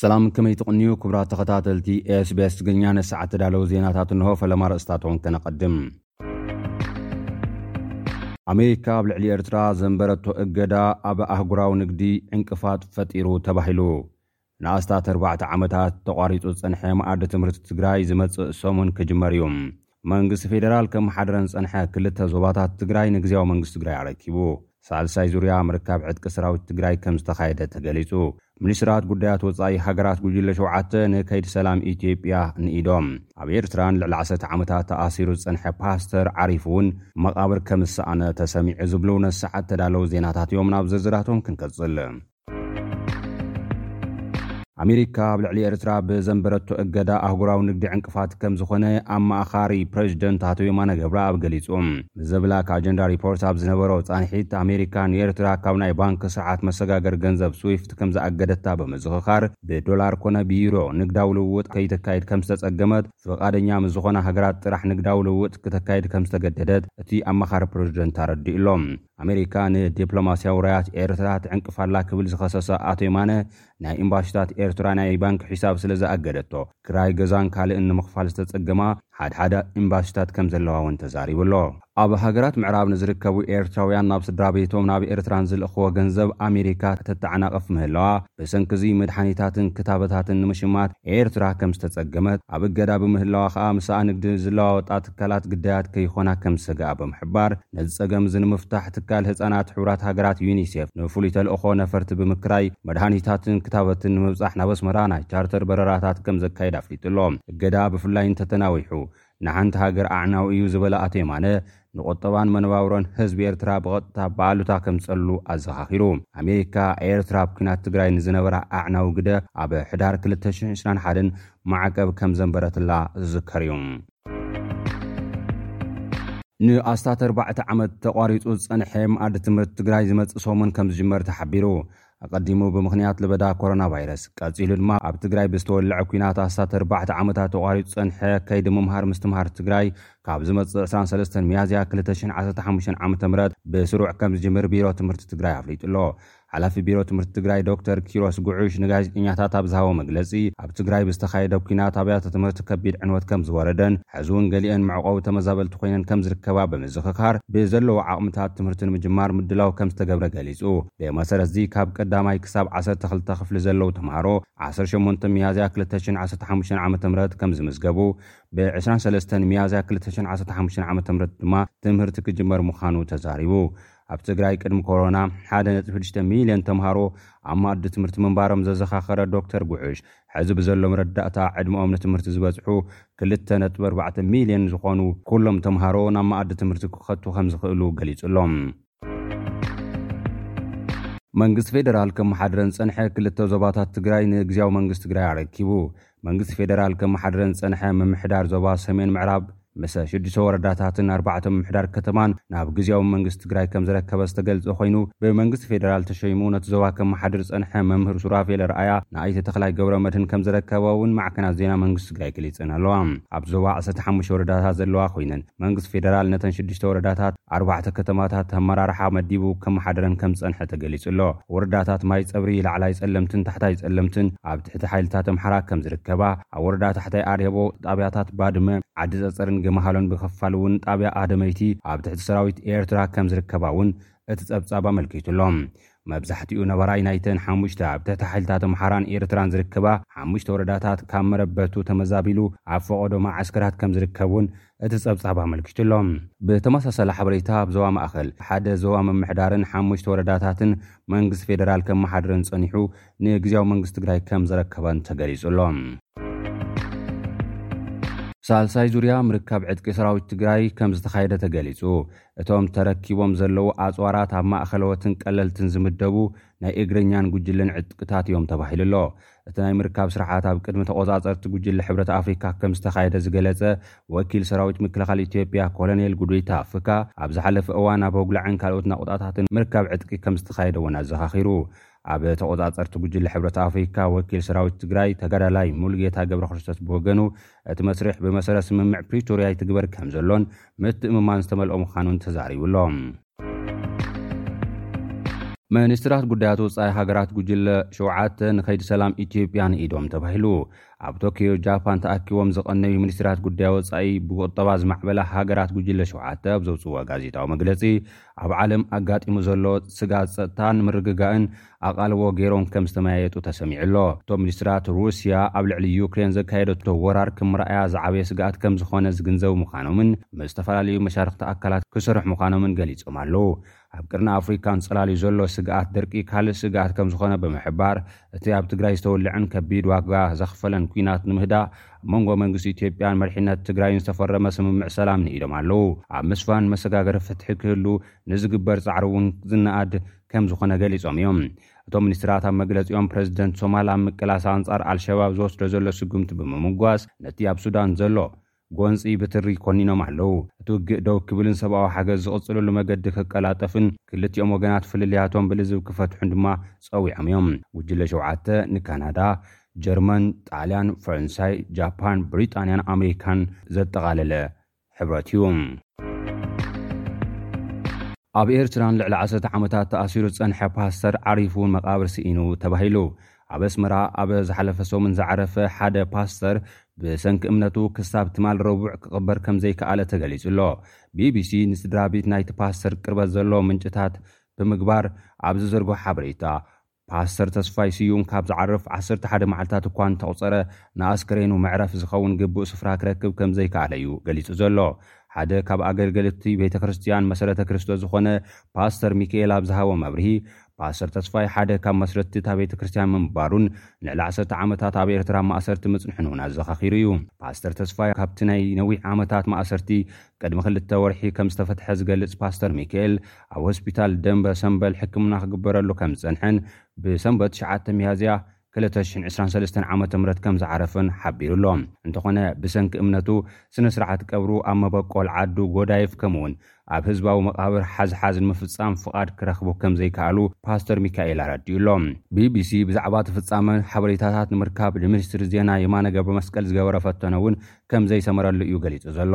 ሰላም ከመይ ትቕንዩ ክብራት ተኸታተልቲ ኤስቤስ ትግርኛ ንሰዓት ተዳለዉ ዜናታት እንሆ ፈለማ ርእስታትውን ከነቐድም ኣሜሪካ ኣብ ልዕሊ ኤርትራ ዘንበረቶ እገዳ ኣብ ኣህጉራዊ ንግዲ ዕንቅፋት ፈጢሩ ተባሂሉ ንኣስታት ኣርባዕተ ዓመታት ተቋሪፁ ዝፀንሐ መኣዲ ትምህርቲ ትግራይ ዝመፅእ ሰሙን ክጅመር እዩ። መንግስቲ ፌዴራል ከመሓድረን ዝፀንሐ ክልተ ዞባታት ትግራይ ንግዝያዊ መንግስቲ ትግራይ ኣረኪቡ ሳልሳይ ዙርያ ምርካብ ዕጥቂ ሰራዊት ትግራይ ከምዝተኻየደ ተገሊፁ። ሚኒስትራት ጉዳያት ወፃኢ ሃገራት ጉጅለ ሸውዓተ ንከይዲ ሰላም ኢትዮጵያ ንኢዶም። ኣብ ኤርትራ ንልዕሊ ዓሰርተ ዓመታት ተኣሲሩ ዝፀንሐ ፓስተር ዓሪፉ እውን መቓብር ከምዝሰኣነ ተሰሚዑ ዝብሉ ነሰዓት ተዳለው ዜናታት እዮም ናብ ዝርዝራቶም ክንቅፅል። ኣሜሪካ ኣብ ልዕሊ ኤርትራ ብዘንበረቶ እገዳ ኣህጉራዊ ንግዲ ዕንቅፋት ከም ዝኾነ ኣማኣኻሪ ፕረዚደንት ኣቶ የማነ ገብረኣብ ገሊጹ። ምስ ዘ ብላክ ኣጀንዳ ሪፖርት ኣብ ዝነበሮ ጻንሒት፣ ኣሜሪካ ንኤርትራ ካብ ናይ ባንክ ስርዓት መሰጋገሪ ገንዘብ ስዊፍት ከም ዝኣገደታ ብምዝኽኻር፣ ብዶላር ኮነ ብዩሮ ንግዳዊ ልውውጥ ከይተካይድ ከም ዝተጸገመት፣ ፍቓደኛ ምስ ዝኾና ሃገራት ጥራሕ ንግዳዊ ልውውጥ ክተካይድ ከም ዝተገደደት እቲ ኣማኻሪ ፕረዚደንት ኣረዲኡ'ሎ። ኣሜሪካ ንዲፕሎማስያዊ ራያት ኤርትራ ትዕንቅፍ ኣላ ክብል ዝኸሰሰ ኣቶ የማነ፣ ናይ ኤምባሲታት ኤርትራ ናይ ባንክ ሒሳብ ስለ ዝኣገደቶ፣ ክራይ ገዛን ካልእን ንምኽፋል ዝተጸገማ ሓድሓደ ኤምባሲታት ከም ዘለዋ እውን ተዛሪቡ ኣሎ። ኣብ ሃገራት ምዕራብ ንዝርከቡ ኤርትራውያን ናብ ስድራቤቶም ናብ ኤርትራ ንዝልእኽዎ ገንዘብ ኣሜሪካ ከተተዓናቕፍ ምህላዋ፣ ብሰንኪ'ዚ መድሓኒታትን ክታበታትን ንምሽማት ኤርትራ ከም ዝተጸገመት፣ ኣብ እገዳ ብምህላዋ ከኣ ምስኣ ንግዲ ዝለዋወጣ ትካላት ግዳያት ከይኾና ከም ዝሰግኣ ብምሕባር፣ ነዚ ፀገም እዚ ንምፍታሕ ትካል ህፃናት ሕቡራት ሃገራት ዩኒሴፍ ንፍሉይ ተልእኾ ነፈርቲ ብምክራይ መድሃኒታትን ክታበትን ንምብፃሕ ናብ ኣስመራ ናይ ቻርተር በረራታት ከምዘካይድ ኣፍሊጡ ኣሎ። እገዳ ብፍላይ እንተተናዊሑ ንሓንቲ ሃገር ኣዕናዊ እዩ ዝበለ ኣቶ የማነ፣ ንቁጠባን መነባብሮን ህዝቢ ኤርትራ ብቐጥታ ብኣሉታ ከምዝጸልሉ ኣዘኻኺሩ። ኣሜሪካ፣ ኤርትራ ኣብ ኲናት ትግራይ ንዝነበራ ኣዕናዊ ግደ ኣብ ሕዳር ክልተ ሽሕን ዕስራን ሓደን ማዕቀብ ከምዘንበረትላ ዝዝከር እዩ። ንኣስታት ኣርባዕተ ዓመት ተቋሪፁ ዝፀንሐ መኣዲ ትምህርቲ ትግራይ ዝመፅእ ሰሙን ከምዝጅመር ተሓቢሩ። ኣቐዲሙ ብምኽንያት ለበዳ ኮሮና ቫይረስ፣ ቀፂሉ ድማ ኣብ ትግራይ ብዝተወለዐ ኲናት ኣስታት ኣርባዕተ ዓመታት ተቋሪፁ ዝፀንሐ ከይዲ ምምሃር ምስትምሃር ትግራይ ካብ ዝመፅእ ዕስራን ሰለስተን ሚያዝያ ክልተ ሽሕን ዓሰርተ ሓሙሽተን ዓመተ ምህረት ብስሩዕ ከምዝጅምር ቢሮ ትምህርቲ ትግራይ ኣፍሊጡ'ሎ። ሓላፊ ቢሮ ትምህርቲ ትግራይ ዶክተር ኪሮስ ጉዑሽ ንጋዜጠኛታት ኣብ ዝሃቦ መግለፂ፣ ኣብ ትግራይ ብዝተኻየደ ኲናት ኣብያተ ትምህርቲ ከቢድ ዕንወት ከምዝወረደን ሕዚ እውን ገሊኤን መዕቖቢ ተመዛበልቲ ኮይነን ከምዝርከባ ብምዝኽኻር፣ ብዘለዎ ዓቕምታት ትምህርቲ ንምጅማር ምድላው ከምዝተገብረ ገሊፁ። ብመሰረት እዚ ካብ ቀዳማይ ክሳብ ዓሰርተ ክልተ ክፍሊ ዘለዉ ተምሃሮ ዓሰርተ ሸሞንተ ሚያዝያ ክልተ ሽሕን ዓሰርተ ሓሙሽተን ዓመተ ምህረት ከምዝምዝገቡ ብ ዕስራን ሰለስተን ሚያዝያ ክልተ ሽሕን ዓሰርተ ሓሙሽተን ዓመተ ምህረት ድማ ትምህርቲ ክጅመር ምዃኑ ተዛሪቡ። ኣብ ትግራይ ቅድሚ ኮሮና ሓደ ነጥቢ ሽዱሽተ ሚልዮን ተምሃሮ ኣብ መኣዲ ትምህርቲ ምንባሮም ዘዘኻኸረ ዶክተር ጉዕሽ፣ ሕዚ ብዘሎ መረዳእታ ዕድመኦም ንትምህርቲ ዝበፅሑ ክልተ ነጥቢ ኣርባዕተ ሚልዮን ዝኾኑ ኩሎም ተምሃሮ ናብ መኣዲ ትምህርቲ ክኸቱ ከምዝኽእሉ ገሊፁ ኣሎ። መንግስቲ ፌደራል ከመሓድረን ዝፀንሐ ክልተ ዞባታት ትግራይ ንግዚያዊ መንግስቲ ትግራይ ኣረኪቡ። መንግስቲ ፌደራል ከመሓድረን ዝጸንሐ ምምሕዳር ዞባ ሰሜን ምዕራብ፣ ምስ ሽዱሽተ ወረዳታትን ኣርባዕተ ምምሕዳር ከተማን ናብ ግዝያዊ መንግስቲ ትግራይ ከምዘረከበ ዝተገልጸ ኮይኑ፣ ብመንግስቲ ፌደራል ተሸይሙ ነቲ ዞባ ከመሓድር ዝጸንሐ መምህር ሱራፌል ኣርኣያ ንኣይተ ተኽላይ ገብረመድህን ከምዘረከበ እውን ማዕከናት ዜና መንግስቲ ትግራይ ገሊጸን ኣለዋ። ኣብቲ ዞባ ዓሰርተ ሓሙሽተ ወረዳታት ዘለዋ ኮይነን መንግስቲ ፌደራል ነተን ሽዱሽተ ወረዳታት ኣርባዕተ ከተማታት ኣመራርሓ መዲቡ ከመሓድረን ከምዝጸንሐ ተገሊጹ'ሎ። ወረዳታት ማይጸብሪ፣ ላዕላይ ጸለምትን ታሕታይ ጸለምትን ኣብ ትሕቲ ሓይልታት ኣምሓራ ከምዝርከባ፣ ኣብ ወረዳ ታሕታይ ኣርየቦ ጣብያታት ባድመ፣ ዓዲ ጸጸርን ገመሃሎን ብኸፋል'ውን ጣብያ ኣደመይቲ ኣብ ትሕቲ ሰራዊት ኤርትራ ከምዝርከባ'ውን እቲ ጸብጻብ ኣመልኪቱ'ሎ። መብዛሕትኡ ነባራይ ናይተን ሓሙሽተ ኣብ ትሕቲ ሓይልታት ኣምሓራን ኤርትራን ዝርከባ ሓሙሽተ ወረዳታት ካብ መረበቱ ተመዛቢሉ ኣብ ፈቐዶ መዓስከራት ከምዝርከብ እውን እቲ ጸብጻብ ኣመልኪቱ ኣሎ። ብተመሳሳሊ ሓበሬታ ኣብ ዞባ ማእከል ሓደ ዞባ ምምሕዳርን ሓሙሽተ ወረዳታትን መንግስቲ ፌደራል ከመሓድረን ጸኒሑ ንግዝያዊ መንግስቲ ትግራይ ከምዘረከበን ተገሊጹ ኣሎ። ሳልሳይ ዙርያ ምርካብ ዕጥቂ ሰራዊት ትግራይ ከምዝተኻየደ ተገሊጹ። እቶም ተረኪቦም ዘለዉ ኣጽዋራት ኣብ ማእኸለዎትን ቀለልትን ዝምደቡ ናይ እግረኛን ጉጅለን ዕጥቅታት እዮም ተባሂሉ ኣሎ። እቲ ናይ ምርካብ ስርሓት ኣብ ቅድሚ ተቖጻጸርቲ ጉጅለ ሕብረት ኣፍሪካ ከምዝተኻየደ ዝገለጸ ወኪል ሰራዊት ምክልኻል ኢትዮጵያ ኮሎኔል ጉዲታ ፍካ ኣብ ዝሓለፈ እዋን ኣብ ሆግላዕን ካልኦት ናቑጣታትን ምርካብ ዕጥቂ ከምዝተኻየደ እውን ኣዘኻኺሩ። ኣብ ተቖፃፀርቲ ጉጅለ ሕብረት ኣፍሪካ ወኪል ሰራዊት ትግራይ ተጋዳላይ ሙሉጌታ ገብረክርስቶስ ብወገኑ እቲ መስርሕ ብመሰረት ስምምዕ ፕሪቶርያ ይትግበር ከምዘሎን ምትእምማን ዝተመልኦ ምዃኑን ተዛሪቡ ኣሎ። ሚኒስትራት ጉዳያት ወፃኢ ሃገራት ጉጅለ ሸውዓተ ንከይዲ ሰላም ኢትዮጵያ ንኢዶም ተባሂሉ። ኣብ ቶኪዮ ጃፓን ተኣኪቦም ዝቐነዩ ሚኒስትራት ጉዳይ ወፃኢ ብቁጠባ ዝማዕበላ ሃገራት ጉጅለ ሸውዓተ ኣብ ዘውፅዎ ጋዜጣዊ መግለፂ ኣብ ዓለም ኣጋጢሙ ዘሎ ስግኣት ጸጥታ ንምርግጋእን ኣቓልቦ ገይሮም ከም ዝተመያየጡ ተሰሚዑ ኣሎ። እቶም ሚኒስትራት፣ ሩስያ ኣብ ልዕሊ ዩክሬን ዘካየደቶ ወራር ከም መርኣያ ዝዓበየ ስግኣት ከም ዝዀነ ዝግንዘቡ ምዃኖምን ምስ ዝተፈላለዩ መሻርኽቲ ኣካላት ክሰርሑ ምዃኖምን ገሊጾም ኣለዉ። ኣብ ቀርኒ ኣፍሪካ ኣንጸላልዩ ዘሎ ስግኣት ድርቂ ካልእ ስግኣት ከም ዝዀነ ብምሕባር፣ እቲ ኣብ ትግራይ ዝተወልዐን ከቢድ ዋጋ ዘኽፈለን ኲናት ንምህዳእ፣ ኣብ መንጎ መንግስቲ ኢትዮጵያን መሪሕነት ትግራይን ዝተፈረመ ስምምዕ ሰላም ንኢዶም ኣለዉ። ኣብ ምስፋን መሰጋገሪ ፍትሒ ክህሉ ንዝግበር ፃዕሪ እውን ዝነኣድ ከምዝኾነ ገሊፆም እዮም። እቶም ሚኒስትራት ኣብ መግለፂኦም ፕረዚደንት ሶማል ኣብ ምቅላስ ኣንፃር ኣልሸባብ ዝወስዶ ዘሎ ስጉምቲ ብምምጓስ ነቲ ኣብ ሱዳን ዘሎ ጎንፂ ብትሪ ኮኒኖም ኣለዉ። እቲ ውግእ ደው ክብልን ሰብኣዊ ሓገዝ ዝቕፅለሉ መገዲ ክቀላጠፍን ክልቲኦም ወገናት ፍልልያቶም ብልዝብ ክፈትሑን ድማ ፀዊዖም እዮም። ጉጅለ ሸውዓተ ንካናዳ፣ ጀርመን፣ ጣልያን፣ ፈረንሳይ፣ ጃፓን፣ ብሪጣንያን ኣመሪካን ዘጠቓለለ ሕብረት እዩ። ኣብ ኤርትራ ንልዕሊ ዓሰርተ ዓመታት ተኣሲሩ ዝጸንሐ ፓስተር ዓሪፉ መቓብር ስኢኑ ተባሂሉ። ኣብ ኣስመራ ኣብ ዝሓለፈ ሰሙን ዝዓረፈ ሓደ ፓስተር ብሰንኪ እምነቱ ክሳብ ትማል ረቡዕ ክቕበር ከምዘይከኣለ ተገሊጹ ኣሎ። ቢቢሲ ንስድራቤት ናይቲ ፓስተር ቅርበት ዘለዎም ምንጭታት ብምግባር ኣብ ዝዘርግሖ ሓበሬታ፣ ፓስተር ተስፋይ ስዩም ካብ ዝዓርፍ ዓሰርተ ሓደ መዓልታት እኳ እንተቑጸረ፣ ንኣስከሬኑ መዕረፊ ዝኸውን ግቡእ ስፍራ ክረክብ ከም ዘይከኣለ'ዩ ገሊጹ ዘሎ። ሓደ ካብ ኣገልገልቲ ቤተ ክርስትያን መሰረተ ክርስቶስ ዝኾነ ፓስተር ሚኪኤል ኣብ ዝሃቦ መብርሂ፣ ፓስተር ተስፋይ ሓደ ካብ መስረትቲ እታ ቤተ ክርስትያን ምንባሩን ንልዕሊ ዓሰርተ ዓመታት ኣብ ኤርትራ ኣብ ማእሰርቲ ምጽንሑን'ውን ኣዘኻኺሩ'ዩ። ፓስተር ተስፋይ ካብቲ ናይ ነዊሕ ዓመታት ማእሰርቲ ቅድሚ ክልተ ወርሒ ከም ዝተፈትሐ ዝገልጽ ፓስተር ሚኪኤል፣ ኣብ ሆስፒታል ደምበ ሰምበል ሕክምና ክግበረሉ ከም ዝጸንሐን ብሰንበት ትሽዓተ ሚያዝያ ክልተ ሽሕን ዕስራን ሰለስተን ዓመተ ምህረት ከም ዝዓረፈን ሓቢሩ ኣሎ። እንተኾነ ብሰንኪ እምነቱ ስነ ስርዓት ቀብሩ ኣብ መበቆል ዓዱ ጎዳይፍ ከምኡ'ውን ኣብ ህዝባዊ መቓብር ሓዝሓዝ ንምፍጻም ፍቓድ ክረኽቡ ከም ዘይከኣሉ ፓስተር ሚካኤል ኣረዲኡ ኣሎ። ቢቢሲ ብዛዕባ እቲ ፍጻመ ሓበሬታታት ንምርካብ ንሚኒስትሪ ዜና የማነ ገብረመስቀል ዝገበሮ ፈተነ እውን ከም ዘይሰመረሉ እዩ ገሊጹ ዘሎ።